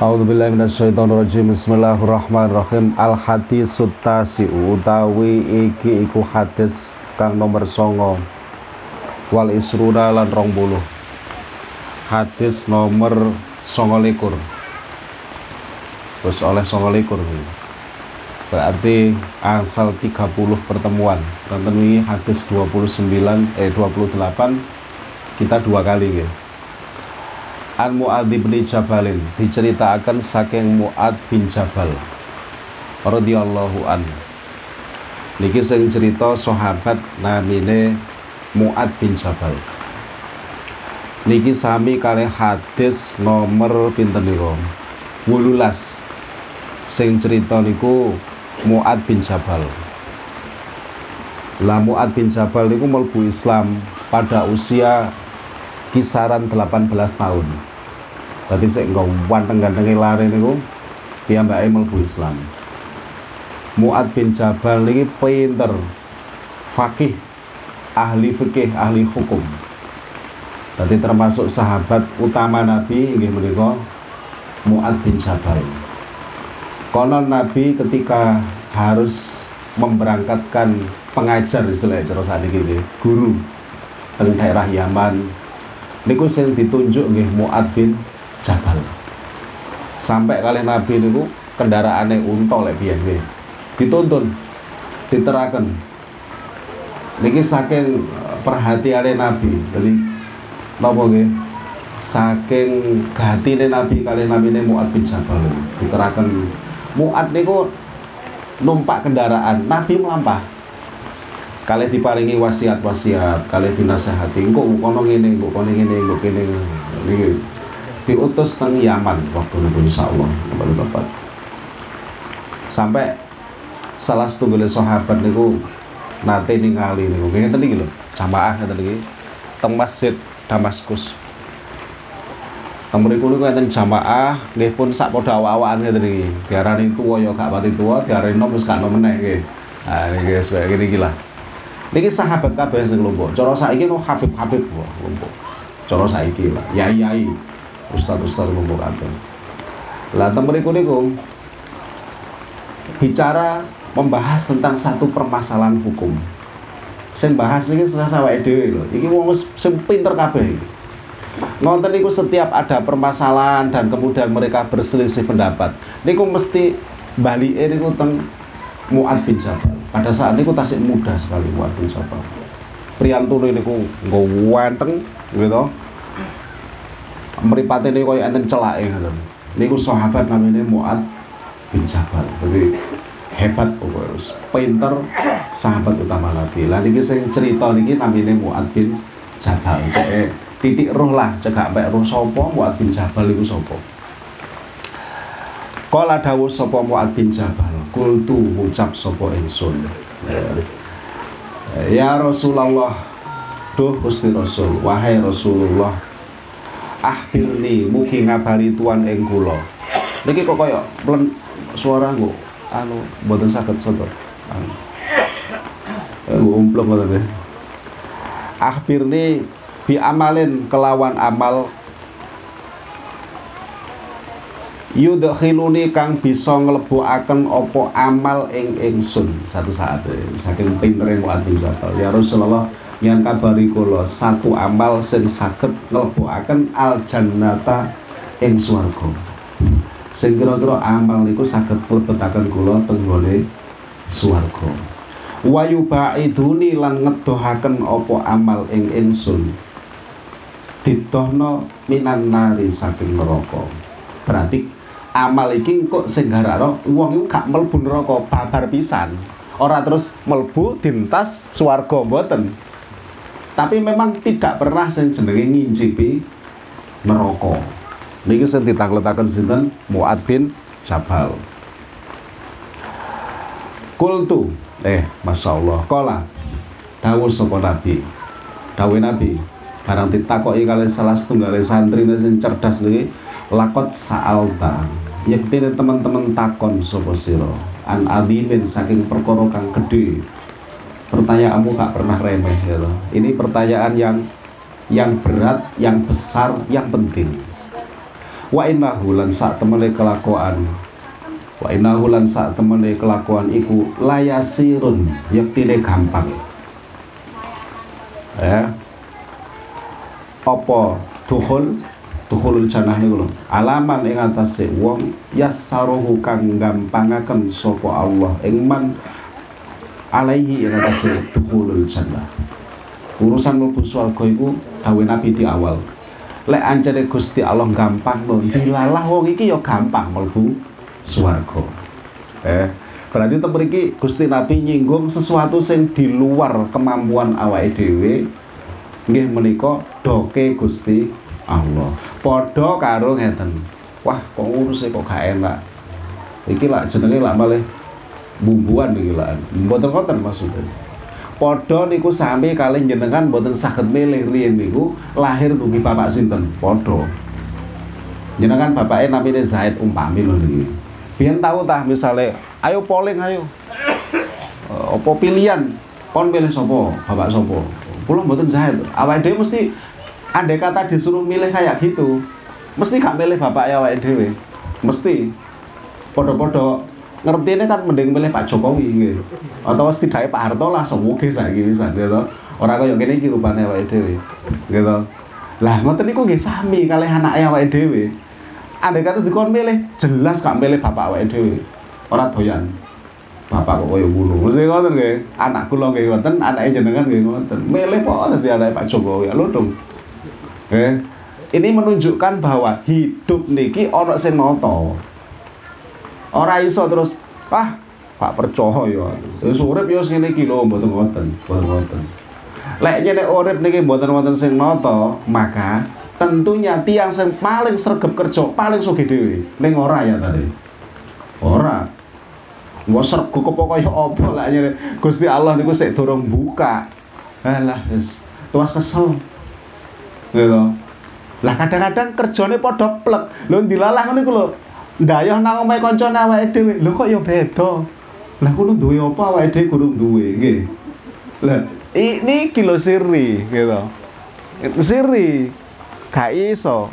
A'udzubillahi minasyaitonirrajim. Bismillahirrahmanirrahim. Al hadis sutasi utawi iki iku hadis kang nomor songo wal isruna lan rong buluh. Hadis nomor songo likur. Terus oleh songo likur. Berarti asal 30 pertemuan. Tonton ini hadis 29 eh 28 kita dua kali gitu An Mu'ad bin Jabalin diceritakan saking Mu'ad bin Jabal radhiyallahu an. Niki sing cerita sahabat namine Mu'ad bin Jabal. Niki sami kali hadis nomor pinten niku? 18. Sing cerita niku Mu'ad bin Jabal. Lah Mu'ad bin Jabal niku mlebu Islam pada usia kisaran 18 tahun. Tadi saya enggak wanteng gantengnya lari niku piyambake mlebu Islam. Muad bin Jabal ini pinter, fakih, ahli fikih, ahli hukum. Tadi termasuk sahabat utama Nabi ini menika Muad bin Jabal. Konon Nabi ketika harus memberangkatkan pengajar istilahnya cara saat ini guru di daerah Yaman niku sing ditunjuk nggih Muad bin Jabal. Sampai kali Nabi niku kendaraannya unta lek biyen dituntun diteraken. Niki saking perhatiannya Nabi. Jadi napa nggih? Saking gatine Nabi kali Nabi ini Mu'ad bin Jabal. Diteraken. Mu'ad niku numpak kendaraan. Nabi melampah. Kali diparingi wasiat-wasiat kali dinasehati. Engko kono ngene engko kono ngene engko kene niki diutus teng Yaman waktu insya Allah kembali bapak. Sampai salah satu sahabat niku nate ningali niku. Ngene tadi gitu jamaah ngeten iki. Teng masjid Damaskus. Teng mriku niku jamaah nggih pun sak padha awak-awakan ngeten iki. Diarani tuwa ya gak pati tuwa diarani nom wis gak nom meneh nggih. Ah niki wis kaya ngene iki lah. Niki sahabat kabeh sing kelompok. Cara saiki no Habib-habib kelompok. Cara saiki lah yai-yai ustaz-ustaz membukakan lah temen iku niku bicara membahas tentang satu permasalahan hukum. Sing bahas ini serasa awake dhewe lho. Iki wong sing pinter kabeh ngonten niku setiap ada permasalahan dan kemudian mereka berselisih pendapat niku mesti bali niku teng Mu'ad bin Jabal. Pada saat niku tasik muda sekali Mu'ad bin Jabal. Priyantune niku nggo wanteng gitu meripati ini kaya enten celake ngoten. Niku sahabat namanya Muad bin Jabal. Jadi hebat pokoknya pinter sahabat utama Nabi. Lah niki sing cerita niki namanya Muad bin Jabal. Cek titik roh lah cekak mek roh sapa Muad bin Jabal iku sapa. Kala dawuh sapa Muad bin Jabal, kultu ucap sapa ingsun. Ya Rasulullah, duh Gusti Rasul, wahai Rasulullah, akhirni mugi ngabari tuan ing kula. Niki kok kaya plen suara nggo? Anu mboten saged soto anu. Nggo umplok ngoten ya. Akhirni bi amalin kelawan amal. Yudkhiluni kang bisa nglebokaken apa amal ing ingsun. Satu saat saking pintere kuwi ya Rasulullah yang kabari kula satu amal sing saged nglebokaken al jannata ing swarga. Sing kira-kira amal niku saged mlebetaken kula teng gone swarga. Wa yubaiduni lan ngedohaken apa amal ing ingsun. Didohno minan nari saking neraka. Berarti amal iki kok sing gararo wong iku gak mlebu neraka babar pisan. Ora terus mlebu dintas swarga mboten tapi memang tidak pernah sing jenenge ngincipi neraka. Niki sing ditakletaken sinten? Muad bin Jabal. Kultu eh Masya Allah kola dawuh sapa Nabi? Dawuh Nabi barang ditakoki kali salah setunggal santri sing cerdas niki lakot sa'alta. Yektine teman-teman takon sapa sira? An adimin saking perkara kang gedhe pertanyaanmu gak pernah remeh loh. Ini pertanyaan yang yang berat, yang besar, yang penting. wa innahu lan sak temene kelakuan. Wa innahu lan sak temene kelakuan iku layasirun yektine gampang. Ya. Apa tuhul tuhulul jannah niku lho. Alaman ing atase wong yasaruhu kang gampangaken sapa Allah. Ing man alaihi ing atase tuhulul jannah urusan mlebu swarga iku dawuh Nabi di awal lek ancene Gusti Allah gampang lho dilalah wong iki ya gampang mlebu swarga eh berarti tempat iki Gusti Nabi nyinggung sesuatu sing di luar kemampuan awake dhewe nggih menika doke Gusti Allah Podo karo ngeten. Wah, kok ngurus kok gak enak. Iki lah jenenge lah malah bumbuan iki lah. Mboten konten maksudnya. Podo niku sami kali jenengan mboten saged milih riyen niku lahir dugi bapak sinten? Podo. Jenengan bapaknya namanya Zaid umpami lho niki. Biyen tahu tah misale ayo polling ayo. Uh, apa pilihan? Kon pilih sopo? Bapak sopo? Kula mboten Zaid. Awake dhewe mesti andai kata disuruh milih kayak gitu mesti gak milih bapak ya awake dhewe mesti podo-podo ngerti ini kan mending milih Pak Jokowi gitu. atau setidaknya Pak Harto lah semoga saiki bisa gitu. Orang gini iki rupane awake dhewe gitu. Lah ngoten niku nggih sami kali anak awake dhewe. Andai kata dikon milih jelas gak milih bapak awake dhewe. Ora doyan. Bapak kok koyo ngono. Mesti ngoten nggih. Anak kula nggih ngoten anake jenengan nggih ngoten. Milih kok dadi anake Pak Jokowi. Lho dong Eh, ini menunjukkan bahwa hidup niki orang sing nata. Ora iso terus ah Pak percaya ya. Wis urip ya ngene iki lho mboten wonten, mboten wonten. Lek nyene urip niki mboten wonten sing nata, maka tentunya tiang sing paling sregep kerja, paling sugih dhewe. Ning ora ya tadi. Ora. Wong sregep kok kaya apa lek nyene Gusti Allah niku sik durung buka. Alah wis tuas kesel gitu lah kadang-kadang kerjane padha plek lho dilalah ngono iku ndayoh nang omahe kancane awake dhewe lho kok ya beda lah kudu duwe apa awake dhewe kudu duwe nggih lah ini kilo siri gitu siri gak iso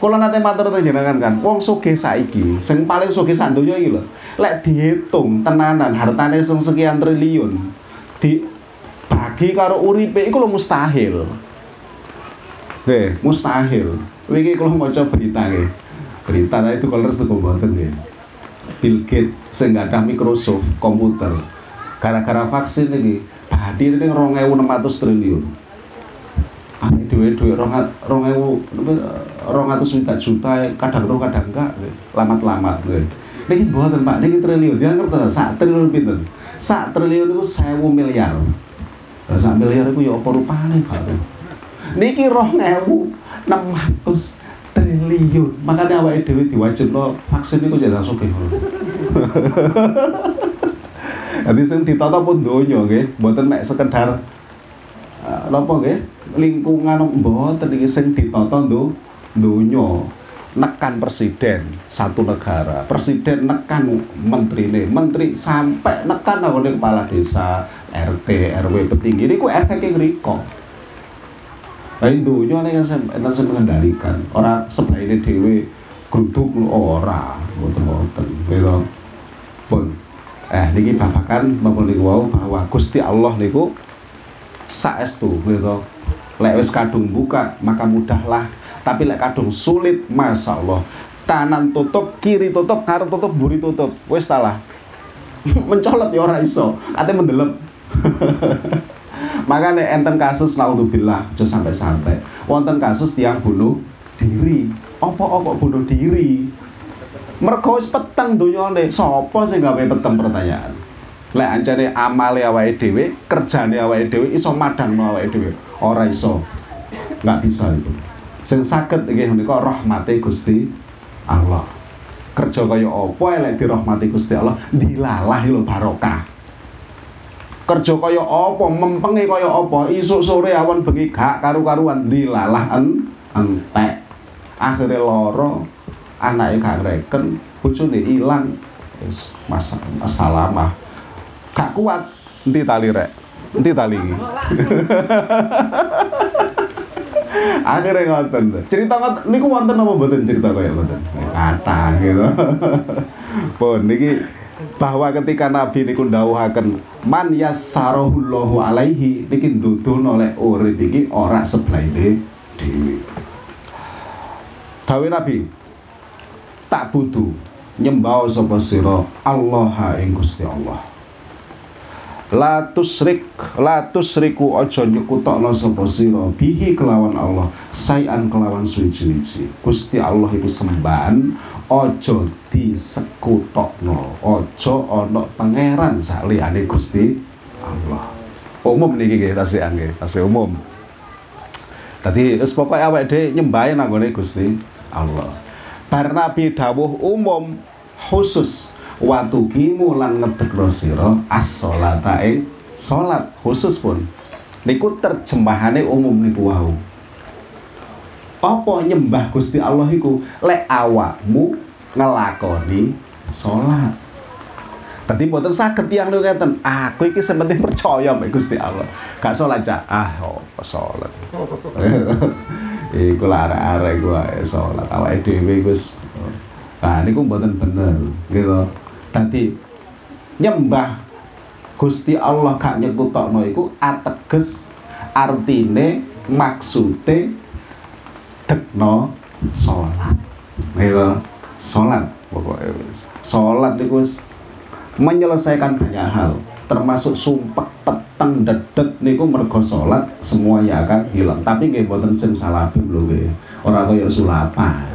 Kula nate matur teng jenengan kan, wong sugih saiki, sing paling sugih sak donya iki lho. Lek dihitung tenanan hartane sing sekian triliun, di bagi karo uripe iku lho mustahil. Nggih, mustahil. Wingi kula maca berita nggih. Berita itu kalau restu mboten nggih. Bill Gates sing gadah Microsoft komputer. Gara-gara vaksin ini tadi ini 2600 triliun. Ane dhewe dhuwit 2000 200 juta juta kadang ro kadang enggak lamat-lamat nggih. Niki mboten Pak, niki triliun. Dia ngerti sak triliun pinten? Sak triliun niku 1000 miliar. Sak miliar iku ya apa rupane, Pak? niki roh ngewu 600 triliun makanya awake dhewe diwajibno vaksin iku jadi langsung sugih Jadi sing ditata pun donya nggih, mboten mek sekedar uh, napa nggih, lingkungan mboten iki sing ditata ndo donya. Nekan presiden satu negara, presiden nekan menterine, menteri sampai nekan nggone kepala desa, RT, RW petinggi niku efeknya ngriko. Tapi dunia ini kan enten sing mengendalikan. Ora sebelah ini dewi geruduk ora, mboten-mboten. Gitu. Pun. Eh niki babakan maupun niku wau bahwa Gusti Allah niku saestu gitu. Lek wis kadung buka maka mudahlah. Tapi lek kadung sulit, Masya Allah. Kanan tutup, kiri tutup, ngarep tutup, buri tutup. Wis salah. Mencolot ya ora iso. Katanya mendelep. Makanya enten kasus naudzubillah aja sampai-sampai. Wonten kasus tiang bunuh diri. Apa-apa bunuh diri? Mergo peteng donyane. Sapa sing gawe peteng pertanyaan? Lek ancane amale awake dhewe, kerjane awake dhewe iso madangno awake dhewe. Ora iso. Enggak bisa itu. Sing saged nggih menika rahmate Gusti Allah. Kerja kaya apa lek dirahmati Gusti Allah dilalah lho barokah kerja kaya apa? Mempenge kaya apa? Isuk sore awan bengi gak karu-karuan. Dilalah en entek. Akhirnya loro anaknya gak ngreken bojone ilang. Wis mas masalah mah gak kuat. Enti tali rek? Enti tali? Akhirnya ngoten. Cerita ngoten. Niku wonten apa mboten cerita kaya ngoten? Kata gitu. Pun niki bahwa ketika Nabi niku ndawuhaken man yassarahullahu alaihi niki nduduhno oleh urip iki ora seblaine dhewe. Dawe Nabi tak butuh nyembah sapa sira Allah ing Gusti Allah. La tusrik la tusriku aja nyekutokno sapa sira bihi kelawan Allah sayan kelawan suci-suci Gusti Allah iku sembahan aja disekutokno aja ana pangeran saliyane Gusti Allah. Umum niki nggih tasih nggih tasih umum. Tadi wis pokoke awake dhewe nyembah nanggone Gusti Allah. Bar Nabi dawuh umum khusus watukimu lan ngedekno sira as-sholata ing salat khusus pun niku terjemahane umum niku wau apa nyembah Gusti Allah iku lek awakmu ngelakoni salat Tadi mboten saged tiyang niku ngeten, aku iki sementing percaya mek Gusti Allah. Gak salat cak. Ah, apa salat. Iku iku ae salat. Awake dhewe wis Nah, niku mboten bener, gitu tadi nyembah Gusti Allah gak nyekutokno iku ateges artine maksude dekno salat. Gitu. Salat pokoknya salat niku menyelesaikan banyak hal. Termasuk sumpah peteng dedet niku mergo semua ya akan hilang. Tapi nggih mboten sim salabim lho nggih. Ora kaya sulapan.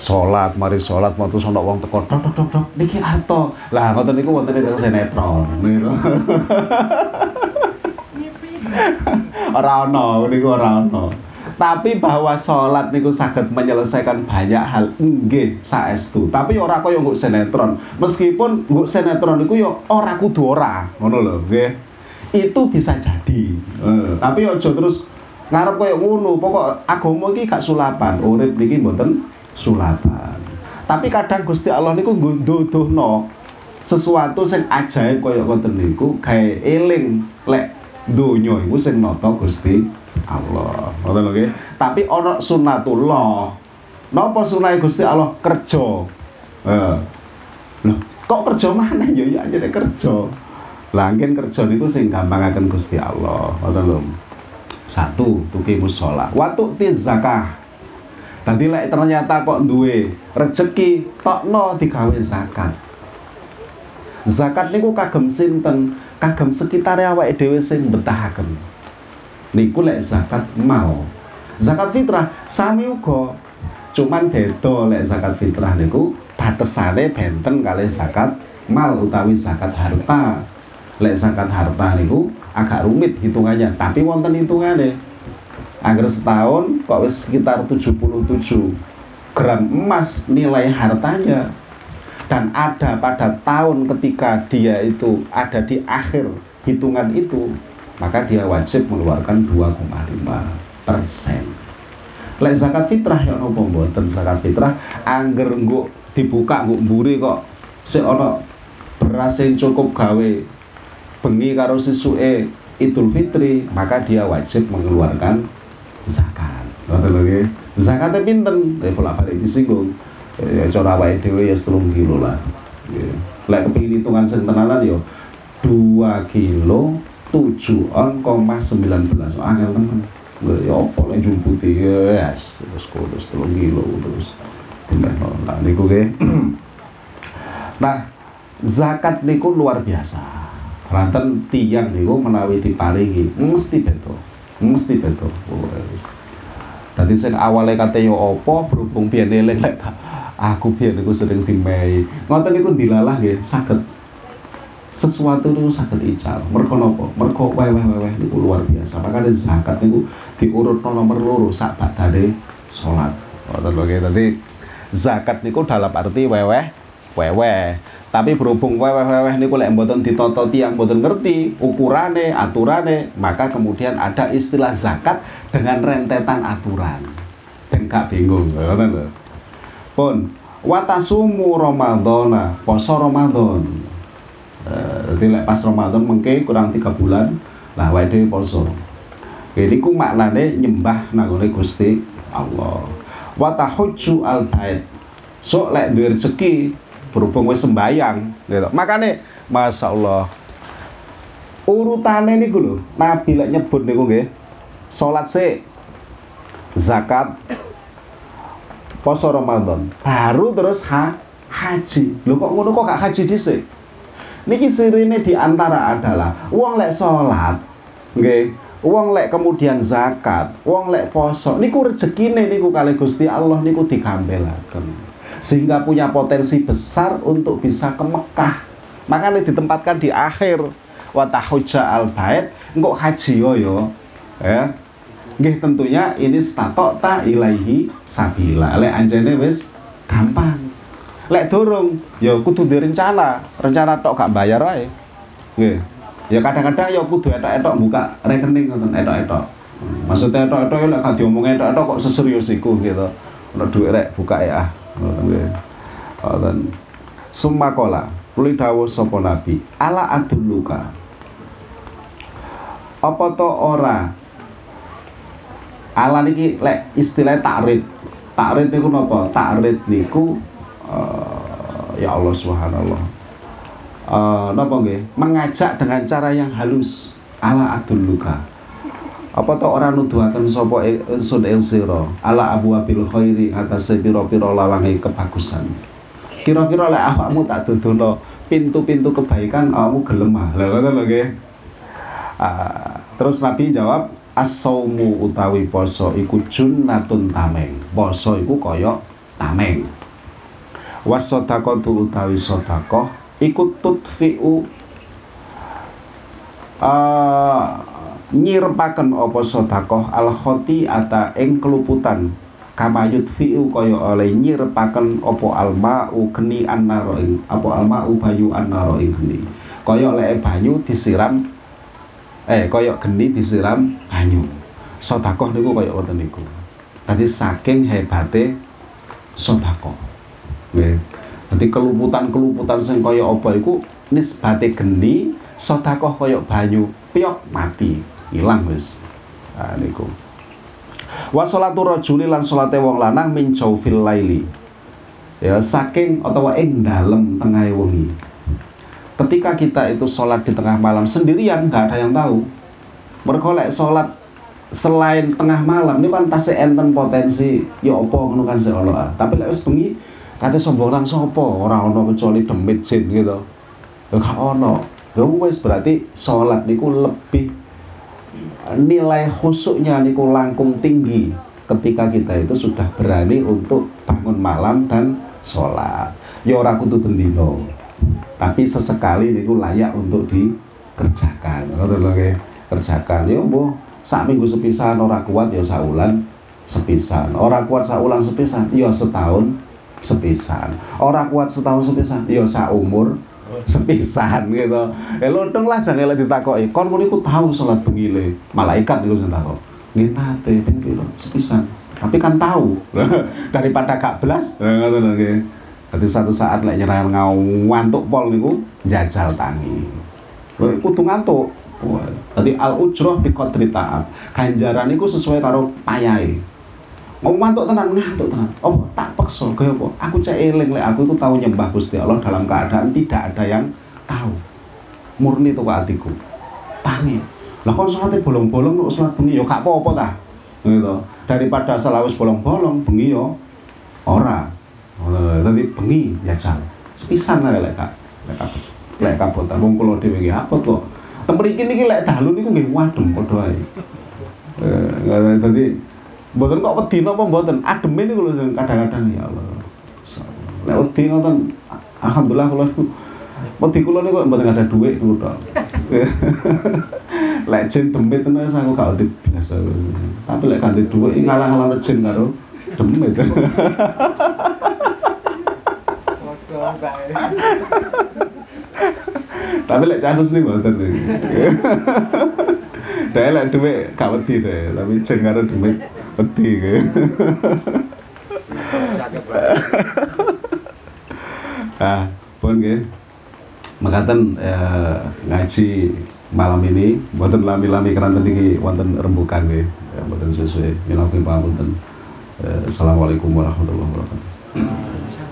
Sholat mari sholat mau terus ono wong teko dok dok dok dok niki ato lah ngoten niku wonten ing sinetron niku ora ono niku ora ono tapi bahwa sholat niku saged menyelesaikan banyak hal nggih saestu. Tapi ora kaya nggo sinetron. Meskipun nggo sinetron niku yo ora kudu ora ngono lho nggih. Itu bisa jadi. Uh, tapi aja terus ngarep kaya ngono pokok agama iki gak sulapan urip niki mboten sulatan. Tapi kadang Gusti Allah niku ngunduduhno sesuatu sing ajaib kaya ngoten niku gawe eling lek donya iku sing nata Gusti Allah. Ngoten lho nggih. Tapi ana sunatullah. Napa sunah Gusti Allah kerja? Kok kerja mana ya ya aja kerja. Langgen kerja niku sing gampangaken Gusti Allah. Ngoten lho. Satu, tukimus sholat. Waktu tiz zakah Tadi lek ternyata kok duwe rezeki tokno digawe zakat. Zakat niku kagem sinten? Kagem sekitar awake dhewe sing betahaken. Niku lek zakat mau. Zakat fitrah sami uga. Cuman beda lek zakat fitrah niku batesane benten kali zakat mal utawi zakat harta. Lek zakat harta niku agak rumit hitungannya, tapi wonten hitungannya agar setahun kok wis sekitar 77 gram emas nilai hartanya dan ada pada tahun ketika dia itu ada di akhir hitungan itu maka dia wajib mengeluarkan 2,5 persen lek zakat fitrah ya nopo mboten zakat fitrah angger nggo dibuka nggo mburi kok sik ana beras yang cukup gawe bengi karo sisuke Idul Fitri maka dia wajib mengeluarkan zakat. Ngoten lho nggih. Zakate pinten? Eh bolak-balik disinggung. Ya cara awake dhewe ya 3 kilo lah. Nggih. Lek kepengin hitungan sing tenanan ya 2 kilo 7 on, 19. Angel temen. Ya apa lek jumputi ya yes. Terus terus 3 kilo terus. Nah niku nggih. Nah, zakat niku luar biasa. Ranten tiang niku menawi diparingi mesti betul mesti betul tadi saya awalnya kata yo opo berhubung biar lek aku biar aku sering dimai ngoten niku dilalah nggih sakit sesuatu itu sakit ical mereka nopo mereka weweh weweh niku luar biasa makanya zakat niku diurut nomor loro sak badane sholat ngoten lho tadi zakat niku dalam arti weweh weweh tapi berhubung weweh-weweh niku lek mboten ditata tiyang mboten ngerti ukurane, aturane, maka kemudian ada istilah zakat dengan rentetan aturan. Dan gak bingung, ngoten lho. Pun watasumu Ramadhana, poso Ramadan. Eh, jadi lek pas Ramadan mengke kurang tiga bulan, lah wae poso. Ini ku maknane nyembah nangone Gusti Allah. Wa tahujju al bait. So lek duwe rezeki berhubung wis sembayang gitu. Makane Masya Allah urutane niku lho Nabi lek nyebut niku nggih salat sik zakat poso Ramadan baru terus ha haji lho kok ngono kok gak haji dhisik niki sirine di antara adalah wong lek salat nggih wong lek kemudian zakat wong lek poso niku rezekine niku kali Gusti Allah niku digambelaken. Sehingga punya potensi besar untuk bisa ke Mekah. Makanya ditempatkan di akhir. Wa tahujja al bait engko haji yo yo ya. Nggih tentunya ini statok ta ilaihi sabila. Lek anjene wis gampang lek dorong ya kudu direncana rencana. Tok gak bayar wae. Nggih. Ya kadang-kadang ya kudu etok-etok buka rekening ngoten etok-etok. Maksudnya etok-etok ya lek gak diomong etok-etok kok seserius iku gitu. Ono duit rek buka ya ngoten nggih. Ngoten. Sumakola, dawuh sapa nabi, ala adulluka. Apa to ora? Ala niki lek istilah takrid takrid niku napa? Takrid niku uh, ya Allah subhanallah. Uh, napa nggih? Mengajak dengan cara yang halus. Ala adul luka. Apa to ora nuduhaken sapa ingsun ing sira ala abu abil khairi atas pira-pira lawange kebagusan. Kira-kira lek awakmu tak dudono pintu-pintu kebaikan awakmu gelem ah. Lha ngono lho nggih. Uh, terus Nabi jawab asaumu utawi poso iku junnatun tameng. Poso iku koyok tameng. Wasodaqatu utawi sedekah iku tutfi'u uh, nyirepaken apa sedekah al ata ing keluputan. Kama yutfi'u kaya oleh nyirepaken apa alma'u geni annaro ing apa alma'u bayu annaro geni. Kaya oleh banyu disiram eh koyok geni disiram banyu. Sodakoh niku koyok wonten niku. Tadi saking hebate sodakoh nggih Jadi keluputan-keluputan sing kaya apa iku nisbate geni sodakoh koyok banyu piok mati hilang wis. Nah niku. Wa salatu rajuli lan salate wong lanang min jaufil laili. Ya saking utawa ing dalem tengah wengi. Ketika kita itu sholat di tengah malam sendirian nggak ada yang tahu. Mereka sholat selain tengah malam ini tasik enten potensi ya opo ngono kan Allah tapi lek wis bengi kate sombong sopo? Orang ono kecuali demit jin gitu. Ya gak ono. Ya wis berarti sholat niku lebih nilai khusuknya niku langkung tinggi ketika kita itu sudah berani untuk bangun malam dan sholat. Ya ora kudu bendino tapi sesekali niku layak untuk dikerjakan. Lho kerjakan. Ya mbuh sak minggu sepisan ora kuat ya saulan sepisan. Ora kuat saulan sepisan ya setahun sepisan. Ora kuat setahun sepisan? Ya sak umur sepisan gitu. Ya lontong lah jangan lagi ditakoki. Kon ngono iku tahu salat bengile. Malaikat niku sing takok. Nggih nate ping sepisan. Tapi kan tahu daripada gak belas ngoten jadi satu saat lek nyerang ngantuk pol niku jajal tangi. Kudu ngantuk. Tadi al ujroh bi qadri ta'ab. Ganjaran niku sesuai karo payahe. Mau ngantuk tenan ngantuk tenan. Oh, tak peksa kaya apa? Aku cek eling lek aku itu tahu nyembah Gusti Allah dalam keadaan tidak ada yang tahu. Murni tuh hatiku. Tangi. Lah kon salate bolong-bolong kok salat bengi ya gak apa-apa ta. Gitu. Daripada selawis bolong-bolong bengi yo ora. Tapi bengi jajal. Sepisan lah lek kak. Lek kak. Lek kabut wong kula dhewe nggih apot kok. Temriki niki lek dalu niku nggih wadem padha ae. Eh, dadi mboten kok wedi napa mboten. Ademe niku lho kadang-kadang ya Allah. Lek wedi ngoten alhamdulillah kula wedi kula niku mboten ada duit niku tok. lek jin demit tenan aku gak wedi biasa. Tapi lek ganti duit ngalah-ngalah jin karo demit. tapi lek cah sih mboten Dhewe lek dhuwit gak wedi deh, tapi jen karo dhuwit wedi ke. Ah, pun nggih. Mekaten eh, ngaji malam ini wonten lami-lami keranten iki wonten rembukan. Ya, Mboten sesuai minangka pangapunten. Eh, Assalamualaikum warahmatullahi wabarakatuh.